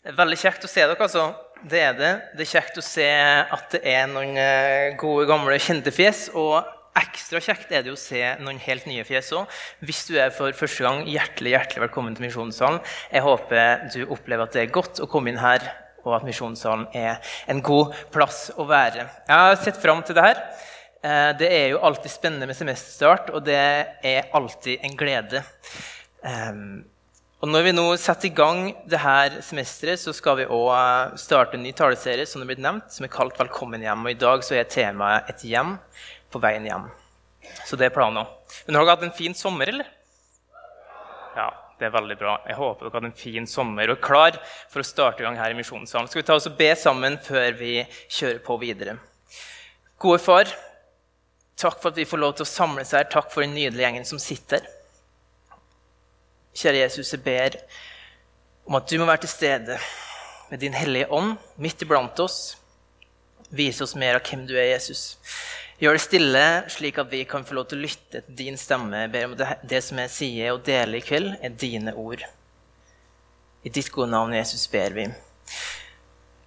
Det er veldig kjekt å se dere. altså. Det er det. Det er kjekt å se at det er noen eh, gode, gamle, kjente fjes. Og ekstra kjekt er det å se noen helt nye fjes òg. Hvis du er for første gang, hjertelig hjertelig velkommen til Misjonssalen. Jeg håper du opplever at det er godt å komme inn her, og at Misjonssalen er en god plass å være. Jeg har sett fram til det her. Eh, det er jo alltid spennende med semesterstart, og det er alltid en glede. Og når vi nå setter i gang dette semesteret, så skal vi òg starte en ny taleserie som er blitt nevnt, som er kalt 'Velkommen hjem'. Og I dag så er temaet 'Et hjem på veien hjem'. Så det er planen. Men har dere hatt en fin sommer, eller? Ja, det er veldig bra. Jeg håper dere har hatt en fin sommer og er klar for å starte i gang her i Misjonssalen. Skal vi ta oss og be sammen før vi kjører på videre? Gode far, takk for at vi får lov til å samles her. Takk for den nydelige gjengen som sitter her. Kjære Jesus, jeg ber om at du må være til stede med din hellige ånd midt iblant oss. Vise oss mer av hvem du er, Jesus. Gjør det stille, slik at vi kan få lov til å lytte til din stemme. Jeg ber om at det som jeg sier og deler i kveld, er dine ord. I ditt gode navn, Jesus, ber vi.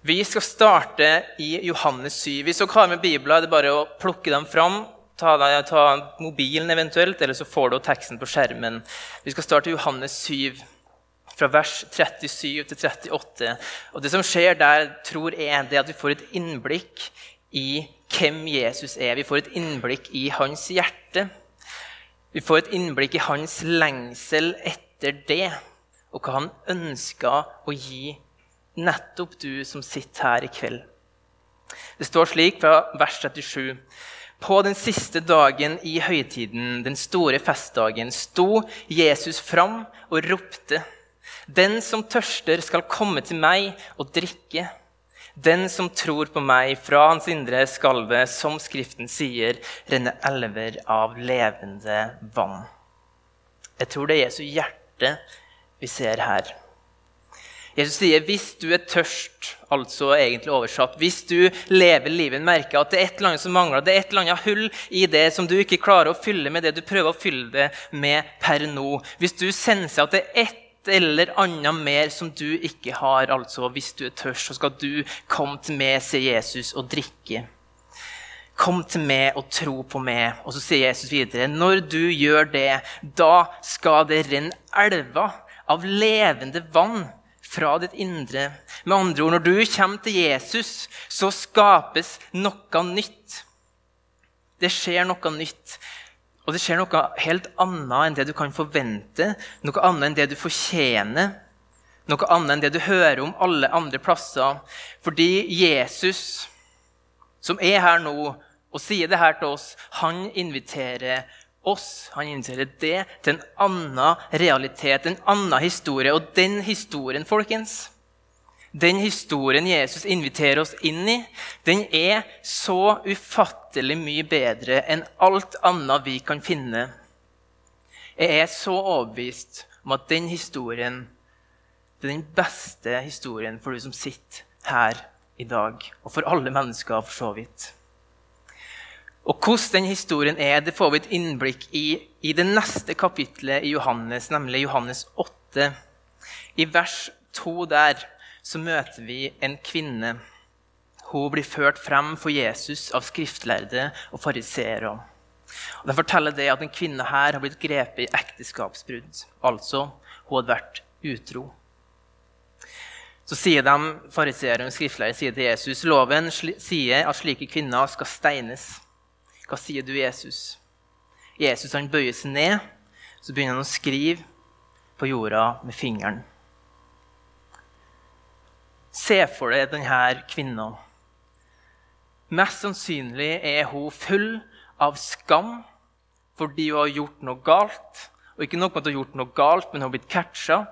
Vi skal starte i Johannes 7. Hvis dere har med Bibelen, er det bare å plukke dem fram ta, ta, mobilen eventuelt, eller så får du teksten på skjermen. Vi skal starte Johannes 7, fra vers 37 til 38. Og Det som skjer der, tror jeg, det er at vi får et innblikk i hvem Jesus er. Vi får et innblikk i hans hjerte. Vi får et innblikk i hans lengsel etter det, og hva han ønsker å gi nettopp du som sitter her i kveld. Det står slik fra vers 37. På den siste dagen i høytiden, den store festdagen, sto Jesus fram og ropte. Den som tørster, skal komme til meg og drikke. Den som tror på meg, fra hans indre skalve, som Skriften sier, renne elver av levende vann. Jeg tror det er Jesu hjerte vi ser her. Jesus sier hvis du er tørst, altså egentlig oversatt Hvis du lever livet merker at det er et eller annet som mangler, det er et eller annet hull i det som du ikke klarer å fylle med det du prøver å fylle det med per nå Hvis du senser at det er et eller annet mer som du ikke har, altså hvis du er tørst, så skal du komme til meg, sier Jesus, og drikke. Kom til meg og tro på meg. Og så sier Jesus videre, når du gjør det, da skal det renne elver av levende vann fra ditt indre. Med andre ord, når du kommer til Jesus, så skapes noe nytt. Det skjer noe nytt. Og det skjer noe helt annet enn det du kan forvente, noe annet enn det du fortjener, noe annet enn det du hører om alle andre plasser. Fordi Jesus, som er her nå og sier det her til oss, han inviterer oss. Han inviterer det til en annen realitet, en annen historie. Og den historien, folkens, den historien Jesus inviterer oss inn i, den er så ufattelig mye bedre enn alt annet vi kan finne. Jeg er så overbevist om at den historien det er den beste historien for du som sitter her i dag, og for alle mennesker for så vidt. Og hvordan den historien er, det får vi et innblikk i i det neste kapitlet i Johannes, nemlig Johannes 8. I vers 2 der så møter vi en kvinne. Hun blir ført frem for Jesus av skriftlærde og fariseere. De forteller det at en kvinne her har blitt grepet i ekteskapsbrudd. Altså, hun hadde vært utro. Så sier de fariseere og skriftlærere sier til Jesus loven sier at slike kvinner skal steines. Hva sier du, Jesus? Jesus han bøyer seg ned, så begynner han å skrive på jorda med fingeren. Se for deg denne kvinna. Mest sannsynlig er hun full av skam fordi hun har gjort noe galt. Og ikke nok med at hun har gjort noe galt, men hun har blitt catcha.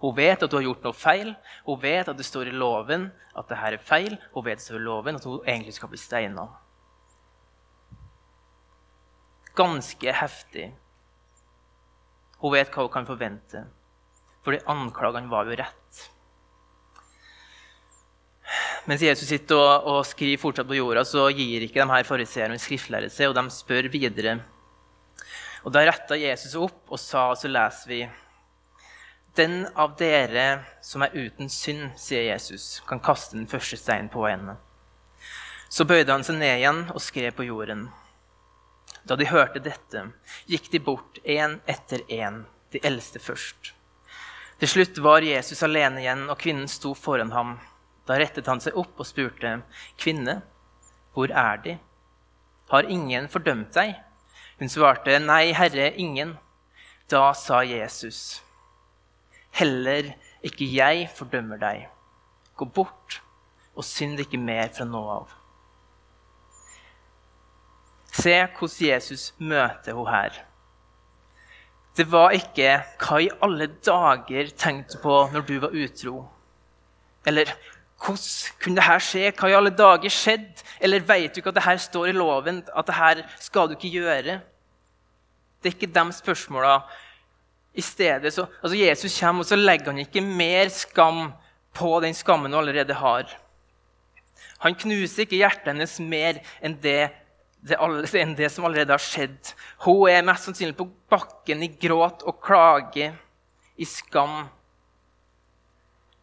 Hun vet at hun har gjort noe feil. Hun vet at det står i loven at dette er feil. Hun vet det står i loven at hun egentlig skal bli steina ganske heftig. Hun vet hva hun kan forvente, fordi anklagene var jo rett. Mens Jesus sitter og, og, skriver fortsatt på jorda, så gir ikke de her fariseerne skriftlære seg, og de spør videre. Og Da retta Jesus opp og sa, og så leser vi Den av dere som er uten synd, sier Jesus, kan kaste den første steinen på henne. Så bøyde han seg ned igjen og skrev på jorden. Da de hørte dette, gikk de bort én etter én, de eldste først. Til slutt var Jesus alene igjen, og kvinnen sto foran ham. Da rettet han seg opp og spurte, 'Kvinne, hvor er De? Har ingen fordømt deg?' Hun svarte, 'Nei, Herre, ingen.' Da sa Jesus, Heller ikke jeg fordømmer deg. Gå bort og synd ikke mer fra nå av. Se hvordan Jesus møter henne her. Det var ikke 'Hva i alle dager tenkte du på når du var utro?' Eller 'Hvordan kunne dette skje? Hva i alle dager skjedde?' Eller 'Vet du ikke at dette står i loven? At dette skal du ikke gjøre?' Det er ikke de spørsmåla i stedet så, altså Jesus kommer, og så legger han ikke mer skam på den skammen hun allerede har. Han knuser ikke hjertet hennes mer enn det, det, enn det, som allerede har skjedd. Hun er mest sannsynlig på bakken i gråt og klage, i skam.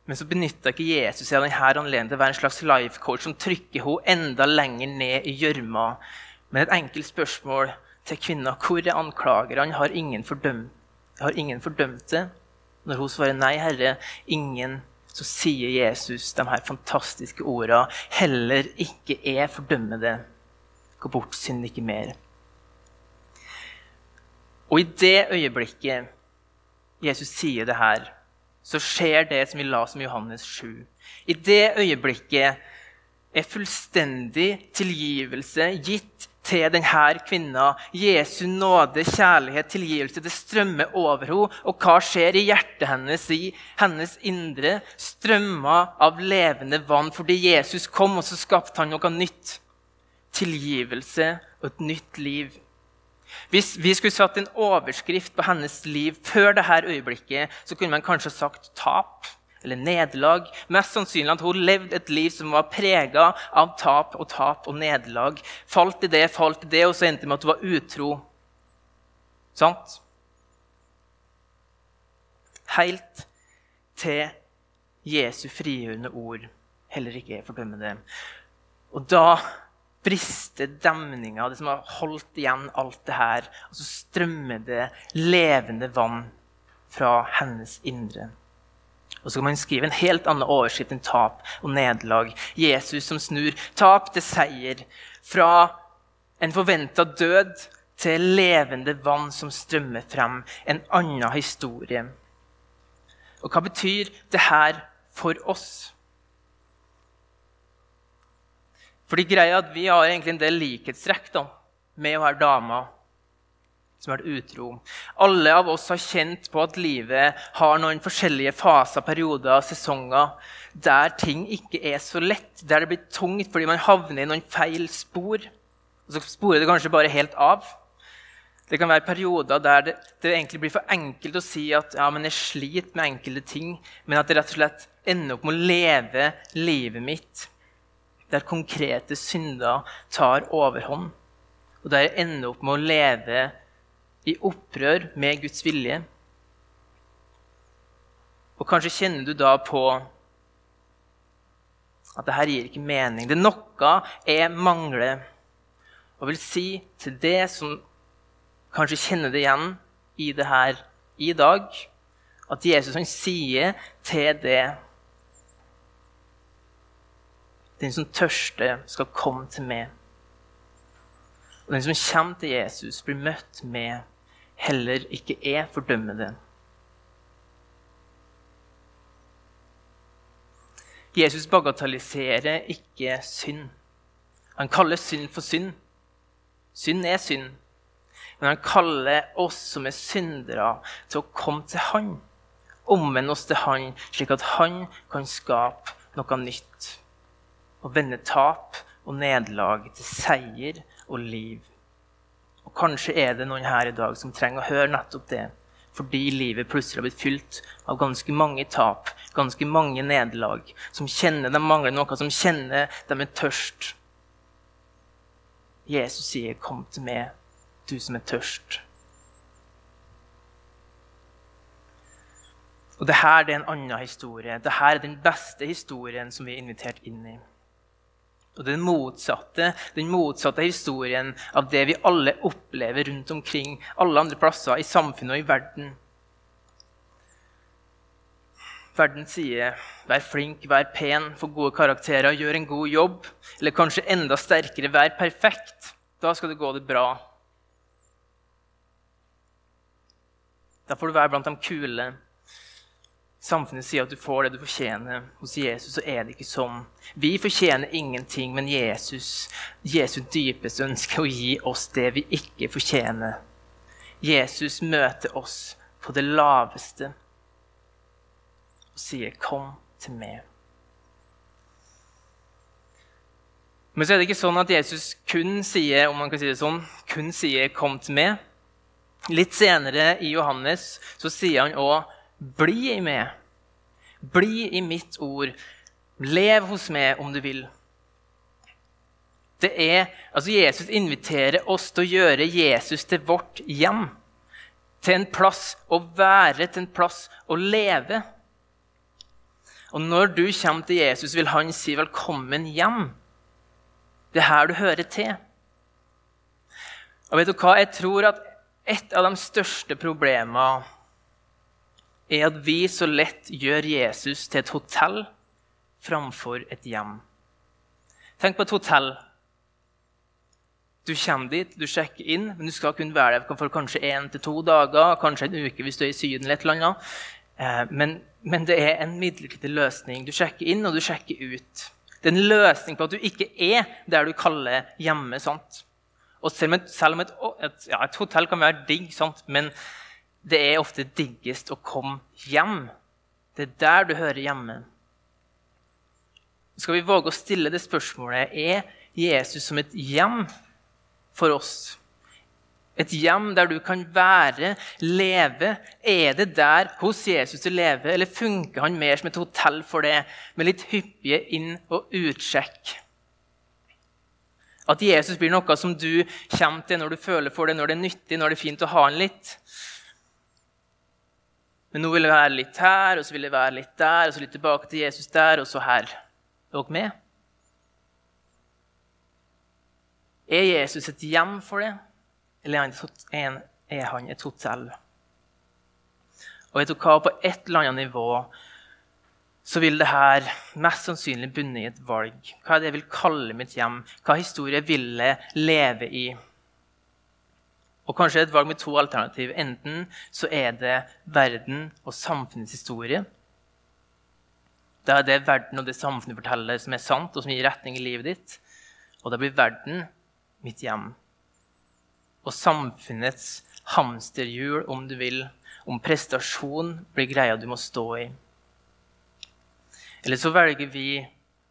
Men så benytter ikke Jesus seg av denne anledningen til å være en slags life coach som trykker henne enda lenger ned i gjørma. Men et enkelt spørsmål til kvinna hvor er anklagerne? Har ingen fordømt har ingen fordømt det? Når hun svarer nei, Herre, ingen, så sier Jesus de her fantastiske orda. Heller ikke er fordømmer det. Gå bort, synd ikke mer. Og i det øyeblikket Jesus sier det her, så skjer det som vi la som Johannes 7. I det øyeblikket er fullstendig tilgivelse gitt til denne kvinna. Jesu nåde, kjærlighet, tilgivelse. Det strømmer over henne. Og hva skjer i hjertet hennes, i hennes indre? Strømmer av levende vann fordi Jesus kom, og så skapte han noe nytt. Tilgivelse og et nytt liv. Hvis vi skulle satt en overskrift på hennes liv før dette øyeblikket, så kunne man kanskje sagt tap eller nederlag. Mest sannsynlig at hun levde et liv som var prega av tap og tap og nederlag. Falt i det, falt i det, og så endte det med at hun var utro. Sant? Helt til Jesu frigjørende ord heller ikke fordømmer det. Og da brister demninga, det som har holdt igjen alt det her. Og så strømmer det levende vann fra hennes indre. Og så kan man skrive en helt annen overskrift enn tap og nederlag. Jesus som snur tap til seier. Fra en forventa død til levende vann som strømmer frem. En annen historie. Og hva betyr det her for oss? Fordi greia er at Vi har egentlig en del likhetstrekk da, med å være dama som har vært utro. Alle av oss har kjent på at livet har noen forskjellige faser, perioder, sesonger der ting ikke er så lett, der det blir tungt fordi man havner i noen feil spor. Og så sporer det kanskje bare helt av. Det kan være perioder der det, det egentlig blir for enkelt å si at ja, men jeg sliter med enkelte ting, men at jeg rett og slett ender opp med å leve livet mitt der konkrete synder tar overhånd, og der jeg ender opp med å leve i opprør med Guds vilje. Og kanskje kjenner du da på at det her gir ikke mening. Det er noe jeg mangler. Og vil si til det som kanskje kjenner det igjen i det her i dag, at Jesus han sier til det Den som tørster, skal komme til meg. Og den som kommer til Jesus, blir møtt med heller ikke jeg fordømmer den'. Jesus bagatelliserer ikke synd. Han kaller synd for synd. Synd er synd. Men han kaller oss som er syndere, til å komme til Han. Omvende oss til Han, slik at Han kan skape noe nytt. Og vende tap og nederlag til seier og liv. Og Kanskje er det noen her i dag som trenger å høre nettopp det. Fordi livet plutselig har blitt fylt av ganske mange tap, ganske mange nederlag. Som kjenner de mangler noe, som kjenner de er tørst. Jesus sier, 'Kom til meg, du som er tørst'. Og det her er en annen historie. Dette er den beste historien som vi er invitert inn i. Og den motsatte, den motsatte historien av det vi alle opplever rundt omkring alle andre plasser i samfunnet og i verden. Verden sier 'vær flink, vær pen, få gode karakterer, gjør en god jobb'. Eller kanskje enda sterkere 'vær perfekt'. Da skal det gå det bra. Da får du være blant de kule. Samfunnet sier at du får det du fortjener. Hos Jesus så er det ikke sånn. Vi fortjener ingenting, men Jesus, Jesus dypeste ønske å gi oss det vi ikke fortjener. Jesus møter oss på det laveste og sier, 'Kom til meg'. Men så er det ikke sånn at Jesus kun sier om man kan si det sånn, kun sier 'kom til meg'. Litt senere i Johannes så sier han òg 'bli i meg'. Bli i mitt ord. Lev hos meg om du vil. Det er, altså Jesus inviterer oss til å gjøre Jesus til vårt hjem. Til en plass å være, til en plass å leve. Og når du kommer til Jesus, vil han si 'velkommen hjem'. Det er her du hører til. Og vet du hva? Jeg tror at et av de største problemene er at vi så lett gjør Jesus til et hotell framfor et hjem. Tenk på et hotell. Du kommer dit, du sjekker inn, men du skal kun være der for kanskje én til to dager, kanskje en uke hvis du er i Syden. eller et eller annet. Eh, men, men, det er en midlertidig løsning. Du sjekker inn, og du sjekker ut. Det er en løsning på at du ikke er der du kaller hjemme. sant? Og selv om et, selv om et, et, ja, et hotell kan være digg, sant? men det er ofte diggest å komme hjem. Det er der du hører hjemme. Skal vi våge å stille det spørsmålet er Jesus som et hjem for oss? Et hjem der du kan være, leve. Er det der hos Jesus du lever, eller funker han mer som et hotell for det, med litt hyppige inn- og utsjekk? At Jesus blir noe som du kommer til når du føler for det, når det er nyttig, når det er fint å ha han litt. Men nå vil jeg være litt her, og så vil jeg være litt der, og så litt tilbake til Jesus der, og så her. Er dere med? Er Jesus et hjem for det? eller er han et hotell? Og vet du hva? På et eller annet nivå så vil det her mest sannsynlig bunne i et valg. Hva er det jeg vil kalle mitt hjem? Hva historie vil jeg leve i? Og kanskje et valg med to alternativ. Enten så er det verden og samfunnets historie. Da er det verden og det samfunnet forteller, som er sant, og som gir retning i livet ditt. Og da blir verden mitt hjem og samfunnets hamsterhjul, om du vil, om prestasjon blir greia du må stå i. Eller så velger vi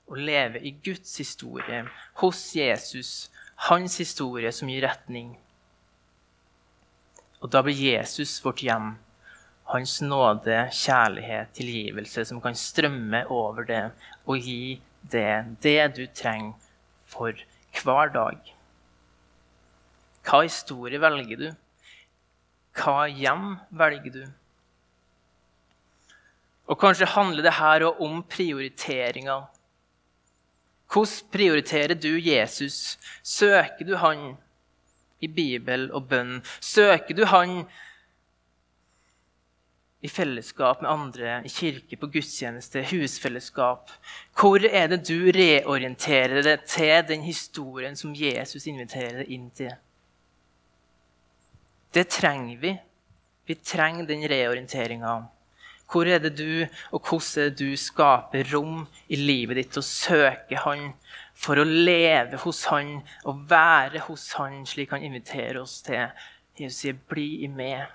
å leve i Guds historie, hos Jesus, hans historie som gir retning. Og da blir Jesus vårt hjem, hans nåde, kjærlighet, tilgivelse, som kan strømme over det og gi det, det du trenger for hver dag. Hva historie velger du? Hva hjem velger du? Og kanskje handler det her om prioriteringer. Hvordan prioriterer du Jesus? Søker du han i Bibel og bønn? Søker du han i fellesskap med andre, i kirke, på gudstjeneste, husfellesskap? Hvor er det du reorienterer deg til den historien som Jesus inviterer deg inn til? Det trenger vi. Vi trenger den reorienteringa. Hvor er det du og hvordan er det du skaper rom i livet ditt og søker Han for å leve hos Han og være hos Han, slik Han inviterer oss til? Jesus sier, 'Bli i meg'.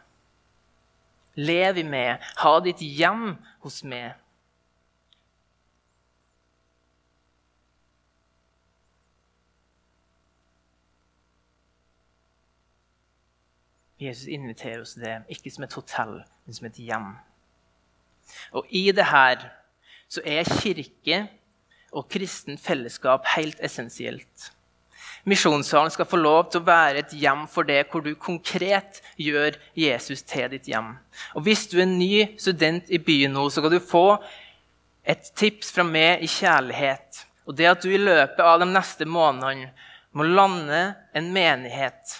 Lev i meg. Ha ditt hjem hos meg. Jesus inviterer oss til det, ikke som et hotell, men som et hjem. Og i det her så er kirke og kristen fellesskap helt essensielt. Misjonssalen skal få lov til å være et hjem for det, hvor du konkret gjør Jesus til ditt hjem. Og Hvis du er ny student i byen nå, så kan du få et tips fra meg i kjærlighet. Og det at du i løpet av de neste månedene må lande en menighet.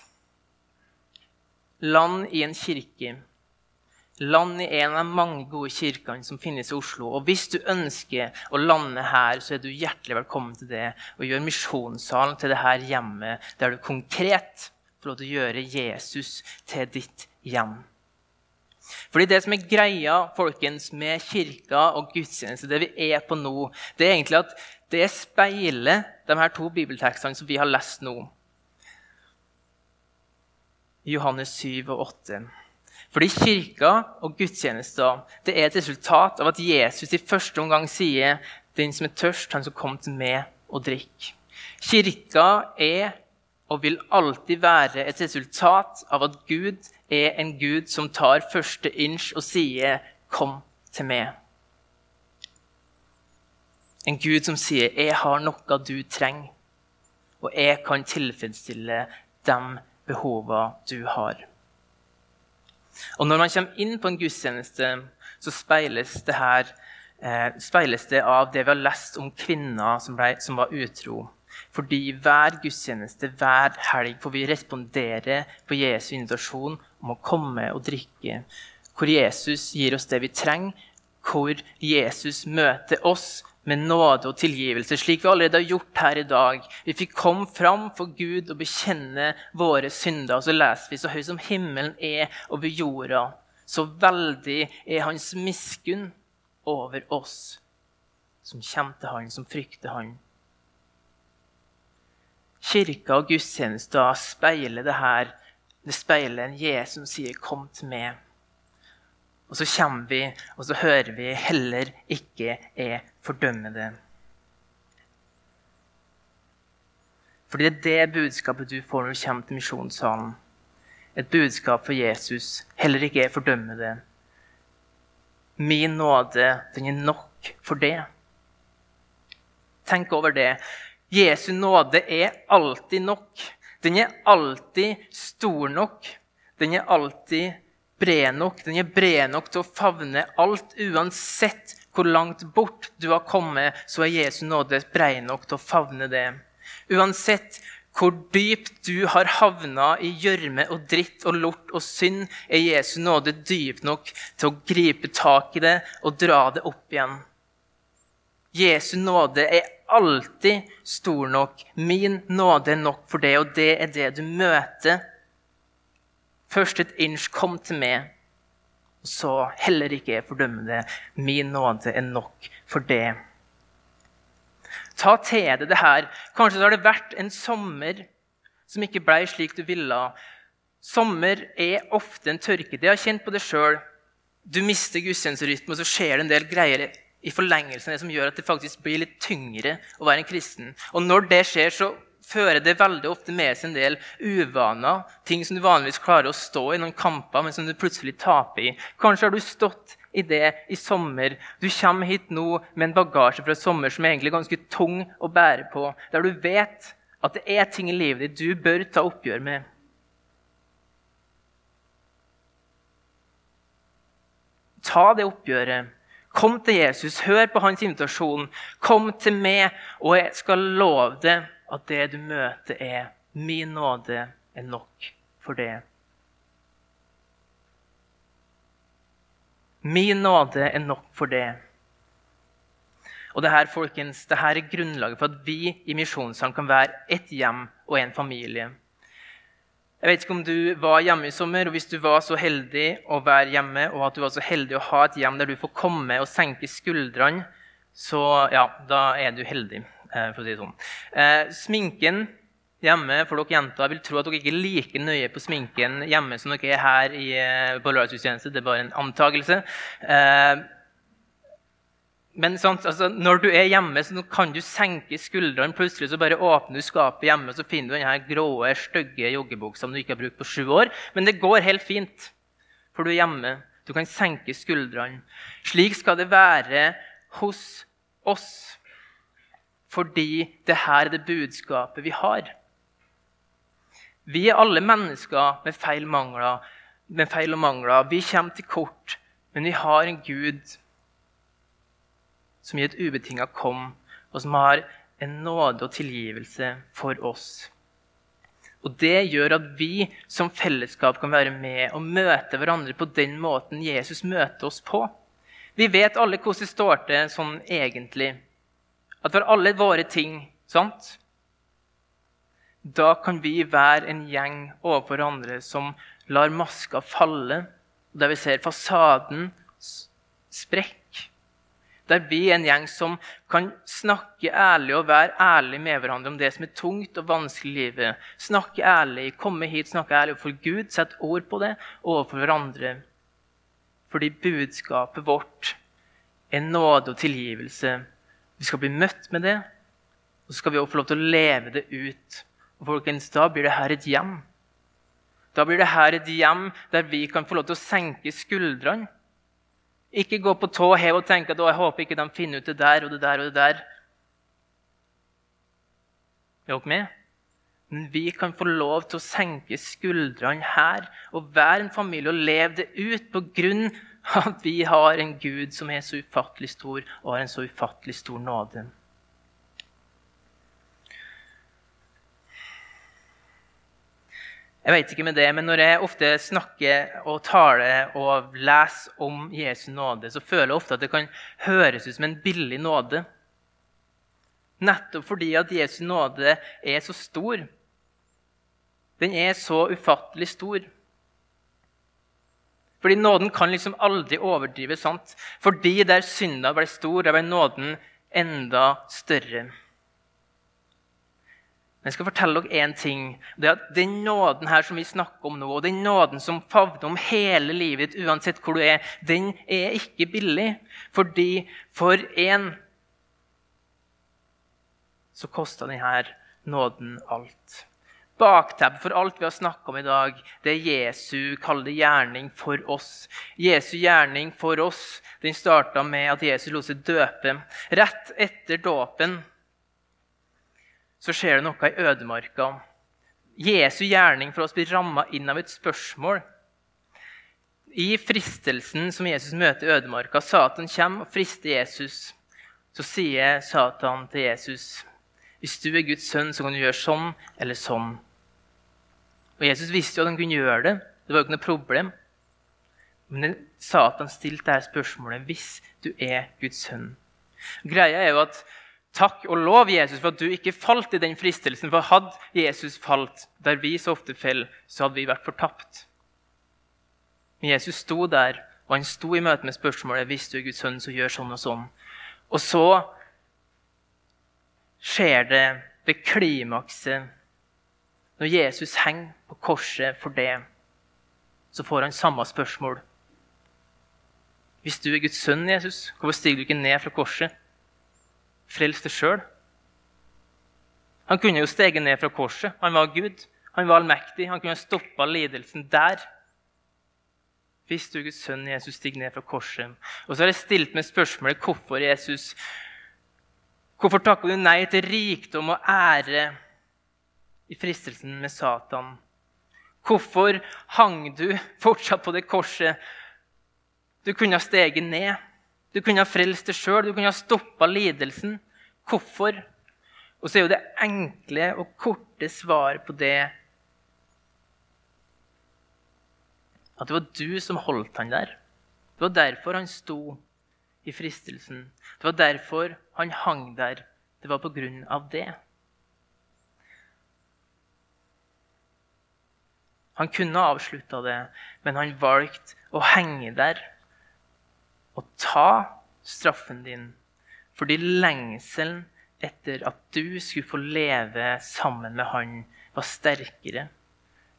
Land i en kirke Land i en av de mange gode kirkene som finnes i Oslo. Og hvis du ønsker å lande her, så er du hjertelig velkommen til det. Og gjør misjonssalen til det her hjemmet, der du konkret får lov til å gjøre Jesus til ditt hjem. Fordi Det som er greia folkens, med kirka og gudstjeneste, det vi er på nå, det er egentlig at det speiler de her to bibeltekstene som vi har lest nå. Johannes 7 og 8. Fordi kirka og gudstjenester det er et resultat av at Jesus i første omgang sier 'Den som er tørst, han som kom til meg og drikk'. Kirka er og vil alltid være et resultat av at Gud er en Gud som tar første inch og sier 'Kom til meg'. En Gud som sier 'Jeg har noe du trenger', og jeg kan tilfredsstille de behovene du har. Og når man kommer inn på en gudstjeneste, så speiles det, her, eh, speiles det av det vi har lest om kvinner som, ble, som var utro. Fordi hver gudstjeneste, hver helg, får vi respondere på Jesu invitasjon om å komme og drikke. Hvor Jesus gir oss det vi trenger, hvor Jesus møter oss med nåde og tilgivelse, slik vi allerede har gjort her i dag. Vi fikk komme fram for Gud og bekjenne våre synder. Og så leser vi så høy som himmelen er over jorda, så veldig er hans miskunn over oss som kommer til han, som frykter han. Kirka og gudstjenester speiler det her. Det speiler en Jesus som sier 'kom til meg'. Og så kommer vi, og så hører vi heller ikke er fordømmede'. Fordi det er det budskapet du får når du kommer til misjonssalen. Et budskap for Jesus, heller ikke er fordømmede. Min nåde, den er nok for det. Tenk over det. Jesu nåde er alltid nok. Den er alltid stor nok. Den er alltid bred nok. Den er bred nok til å favne alt, uansett hvor langt bort du har kommet, så er Jesu nåde bred nok til å favne det. Uansett hvor dypt du har havna i gjørme og dritt og lort og synd, er Jesu nåde dyp nok til å gripe tak i det og dra det opp igjen. Jesu nåde er alltid stor nok. Min nåde er nok for det, og det er det du møter Først et inch kom til meg, og så heller ikke jeg fordømmer det. Min nåde er nok for det. Ta til deg det her. Kanskje det har det vært en sommer som ikke ble slik du ville. Sommer er ofte en tørke. Det har kjent på det sjøl. Du mister gudstjenesterytmen, og så skjer det en del greier i forlengelsen det som gjør at det faktisk blir litt tyngre å være en kristen. Og når det skjer, så fører det veldig ofte med seg en del uvaner. Ting som du vanligvis klarer å stå i noen kamper, men som du plutselig taper i. Kanskje har du stått i det i sommer. Du kommer hit nå med en bagasje fra sommer som er egentlig ganske tung å bære på. Der du vet at det er ting i livet ditt du bør ta oppgjør med. Ta det oppgjøret. Kom til Jesus, hør på hans invitasjon. Kom til meg, og jeg skal love deg at det du møter, er 'min nåde er nok for det'. Min nåde er nok for det. Og det her, folkens, det her er grunnlaget for at vi i Misjonssalen kan være ett hjem og en familie. Jeg vet ikke om du var hjemme i sommer, og hvis du var så heldig å være hjemme, og at du var så heldig å ha et hjem der du får komme og senke skuldrene, så ja, da er du heldig. Eh, for å si det sånn. Eh, sminken hjemme for dere jenter jeg vil tro at dere ikke er like nøye på sminken hjemme som dere er her i, eh, på. Det er bare en antakelse. Men sant, altså, når du er hjemme, så kan du senke skuldrene. Plutselig så bare åpner du skapet hjemme, så finner du denne grå, stygge joggebuksa du ikke har brukt på sju år. Men det går helt fint, for du er hjemme. Du kan senke skuldrene. Slik skal det være hos oss fordi det her er det budskapet vi har. Vi er alle mennesker med feil, mangler, med feil og mangler. Vi kommer til kort, men vi har en Gud som i et ubetinga kom, og som har en nåde og tilgivelse for oss. Og Det gjør at vi som fellesskap kan være med og møte hverandre på den måten Jesus møter oss på. Vi vet alle hvordan det står til sånn egentlig. At for alle våre ting sant? Da kan vi være en gjeng overfor hverandre som lar maska falle, der vi ser fasaden sprekke der vi er en gjeng som kan snakke ærlig og være ærlig med hverandre om det som er tungt og vanskelig i livet. Snakke ærlig, komme hit, snakke ærlig overfor Gud, sette ord på det overfor hverandre. Fordi budskapet vårt er nåde og tilgivelse. Vi skal bli møtt med det, og så skal vi også få lov til å leve det ut. Og folkens, Da blir det her et hjem. Da blir det her et hjem der vi kan få lov til å senke skuldrene ikke gå på tå hev og tenke at jeg håper ikke de finner ut det der og det der og det der. Er dere med? Men vi kan få lov til å senke skuldrene her og være en familie og leve det ut på grunn av at vi har en Gud som er så ufattelig stor og har en så ufattelig stor nåde. Jeg vet ikke med det, men Når jeg ofte snakker og taler og leser om Jesu nåde, så føler jeg ofte at det kan høres ut som en billig nåde. Nettopp fordi at Jesu nåde er så stor. Den er så ufattelig stor. Fordi nåden kan liksom aldri overdrives. sant? Fordi der synda ble stor, der ble nåden enda større. Men jeg skal fortelle dere én ting. det er at Den nåden her som vi snakker om nå, og den nåden som favner om hele livet ditt, uansett hvor du er, den er ikke billig. Fordi for én så kosta denne nåden alt. Bakteppet for alt vi har snakka om i dag, det er Jesu kalde gjerning for oss. Jesu gjerning for oss den starta med at Jesus lot seg døpe. Rett etter dåpen så skjer det noe i ødemarka. Jesu gjerning for oss blir ramma inn av et spørsmål. I fristelsen som Jesus møter i ødemarka, Satan kommer og frister Jesus. Så sier Satan til Jesus, 'Hvis du er Guds sønn, så kan du gjøre sånn eller sånn.' Og Jesus visste jo at han kunne gjøre det. Det var jo ikke noe problem. Men Satan stilte dette spørsmålet hvis du er Guds sønn. Greia er jo at Takk og lov, Jesus, for at du ikke falt i den fristelsen. For hadde Jesus falt der vi så ofte faller, så hadde vi vært fortapt. Men Jesus sto der, og han sto i møte med spørsmålet hvis du er Guds sønn, så gjør sånn og sånn. Og så skjer det ved klimakset Når Jesus henger på korset for det, så får han samme spørsmål. Hvis du er Guds sønn, Jesus, hvorfor stiger du ikke ned fra korset? frelst deg sjøl. Han kunne jo steget ned fra korset. Han var Gud. Han var allmektig. Han kunne stoppa lidelsen der. Hvis du, er Guds sønn Jesus, stiger ned fra korset. Og så har jeg stilt meg spørsmålet hvorfor Jesus Hvorfor takker du nei til rikdom og ære i fristelsen med Satan? Hvorfor hang du fortsatt på det korset? Du kunne ha steget ned. Du kunne ha frelst deg sjøl, du kunne ha stoppa lidelsen. Hvorfor? Og så er jo det enkle og korte svaret på det at det var du som holdt han der. Det var derfor han sto i fristelsen. Det var derfor han hang der. Det var på grunn av det. Han kunne avslutta det, men han valgte å henge der og ta straffen din fordi lengselen etter at du skulle få leve sammen med han, var sterkere.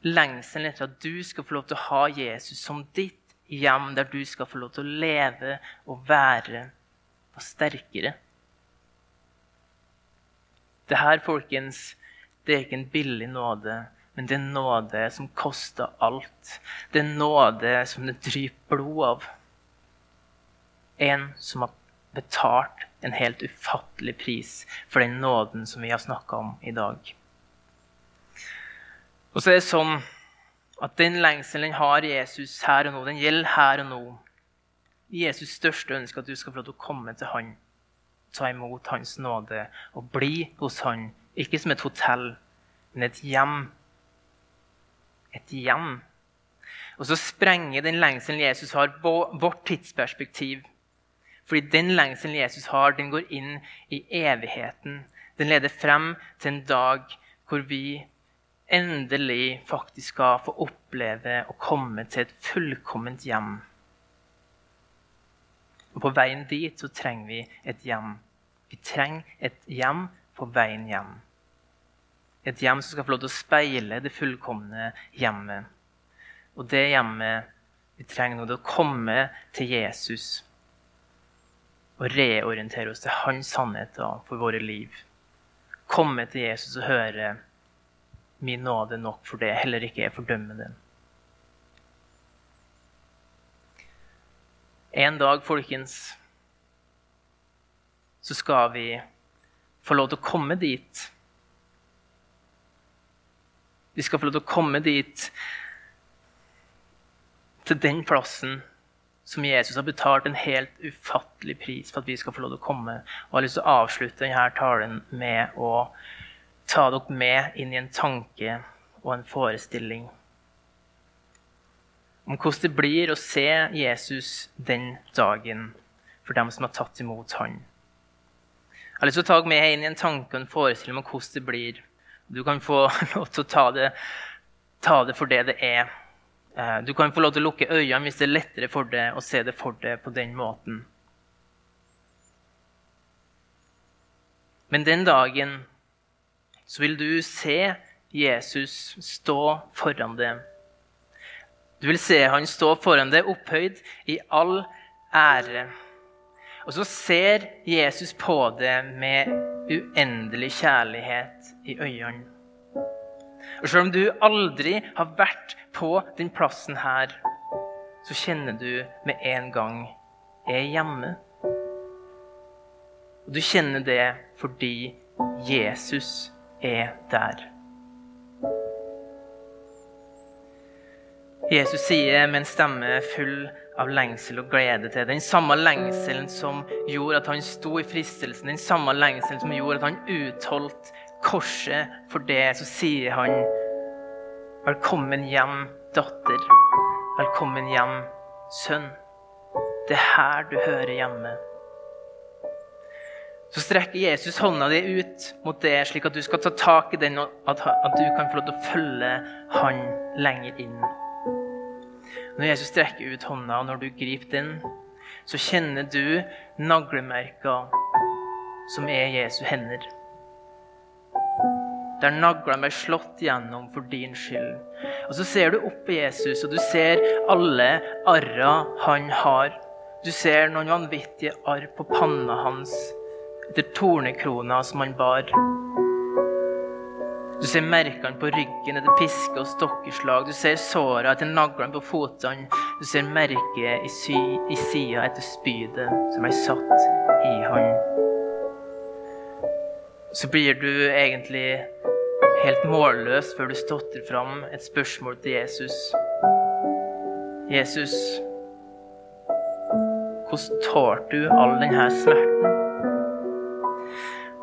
Lengselen etter at du skal få lov til å ha Jesus som ditt hjem, der du skal få lov til å leve og være, var sterkere. Det her, folkens, det er ikke en billig nåde, men det er nåde som koster alt. Det er nåde som det dryper blod av en som har betalt en helt ufattelig pris for den nåden som vi har snakka om i dag. Og så er det sånn at den lengselen har Jesus her og nå. Den gjelder her og nå. Jesus' største ønske at du skal få lov til å komme til han, ta imot hans nåde og bli hos han. Ikke som et hotell, men et hjem. Et hjem. Og så sprenger den lengselen Jesus har, vårt tidsperspektiv. Fordi den lengselen Jesus har, den går inn i evigheten. Den leder frem til en dag hvor vi endelig faktisk skal få oppleve å komme til et fullkomment hjem. Og på veien dit så trenger vi et hjem. Vi trenger et hjem på veien hjem. Et hjem som skal få lov til å speile det fullkomne hjemmet. Og det hjemmet vi trenger nå, det å komme til Jesus og reorientere oss til hans sannheter for våre liv. Komme til Jesus og høre min nåde nok for det, heller ikke jeg fordømmer den. En dag, folkens, så skal vi få lov til å komme dit. Vi skal få lov til å komme dit, til den plassen som Jesus har betalt en helt ufattelig pris for at vi skal få lov til å komme. Og jeg har lyst til å avslutte denne talen med å ta dere med inn i en tanke og en forestilling om hvordan det blir å se Jesus den dagen for dem som har tatt imot han. Jeg har lyst til å ta dere med inn i en tanke og en forestilling om hvordan det blir. Du kan få lov til å ta det, ta det for det det er. Eh, du kan få lov til å lukke øynene hvis det er lettere for deg å se det for deg på den måten. Men den dagen så vil du se Jesus stå foran deg. Du vil se han stå foran deg opphøyd i all ære. Og så ser Jesus på deg med uendelig kjærlighet i øynene. Og selv om du aldri har vært på den plassen her, så kjenner du med en gang er hjemme. Og du kjenner det fordi Jesus er der. Jesus sier med en stemme full av lengsel og glede til den samme lengselen som gjorde at han sto i fristelsen, den samme lengselen som gjorde at han utholdt korset for det, så sier han Velkommen hjem, datter. Velkommen hjem, sønn. Det er her du hører hjemme så strekker Jesus hånda di ut mot det, slik at du skal ta tak i den, og at, at du kan få lov til å følge han lenger inn. Når Jesus strekker ut hånda, og når du griper den, så kjenner du naglemerka som er Jesu hender. Der naglene ble slått gjennom for din skyld. Og Så ser du opp på Jesus, og du ser alle arra han har. Du ser noen vanvittige arr på panna hans etter tornekrona som han bar. Du ser merkene på ryggen etter piske og stokkeslag. Du ser såra etter naglene på fotene. Du ser merket i, i sida etter spydet som er satt i han. Så blir du egentlig helt målløs før du stotrer fram et spørsmål til Jesus. Jesus, hvordan tålte du all denne smerten?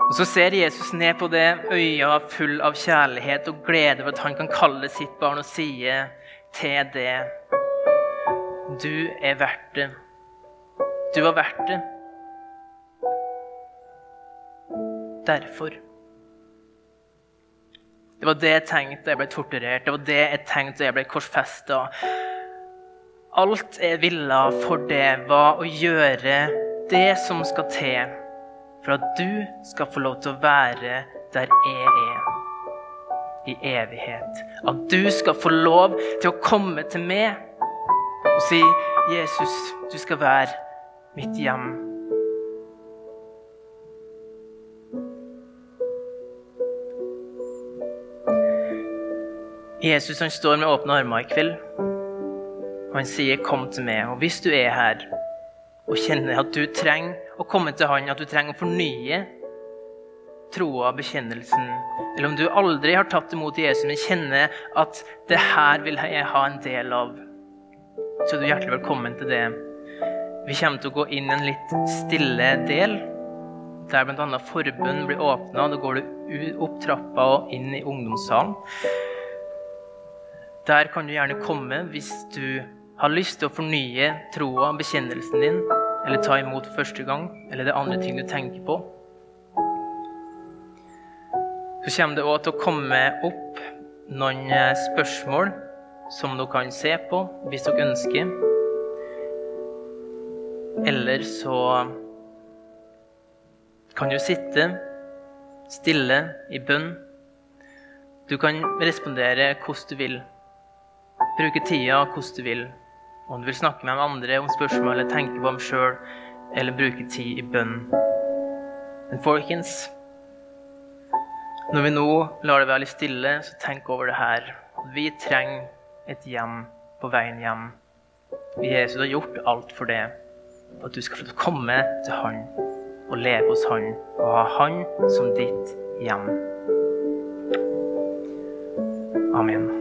Og Så ser Jesus ned på det øya full av kjærlighet og glede for at han kan kalle sitt barn og sie til det Du er verdt det. Du var verdt det. Derfor. Det var det jeg tenkte da jeg ble torturert, det var det jeg tenkte da jeg ble korsfesta. Alt jeg ville for det, var å gjøre det som skal til for at du skal få lov til å være der jeg er i evighet. At du skal få lov til å komme til meg og si, 'Jesus, du skal være mitt hjem'. Jesus han står med åpne armer i kveld, og han sier, 'Kom til meg'. Og hvis du er her og kjenner at du trenger å komme til Han, at du trenger å fornye troa, bekjennelsen, eller om du aldri har tatt imot Jesus, men kjenner at det her vil jeg ha en del av, så er du hjertelig velkommen til det. Vi kommer til å gå inn i en litt stille del, der bl.a. forbund blir åpna. Da går du opp trappa og inn i ungdomssalen. Der kan du gjerne komme hvis du har lyst til å fornye troa, bekjennelsen din, eller ta imot første gang, eller det er andre ting du tenker på. Så kommer det òg til å komme opp noen eh, spørsmål som dere kan se på hvis dere ønsker. Eller så kan du sitte stille i bønn. Du kan respondere hvordan du vil. Bruke tida hvordan du vil. Om du vil snakke med andre om spørsmål eller tenke på dem sjøl, eller bruke tid i bønn. Men folkens, når vi nå lar det være litt stille, så tenk over det her. Vi trenger et hjem på veien hjem. Jesus har gjort alt for det. For at du skal få komme til Han og leve hos Han og ha Han som ditt hjem. Amen.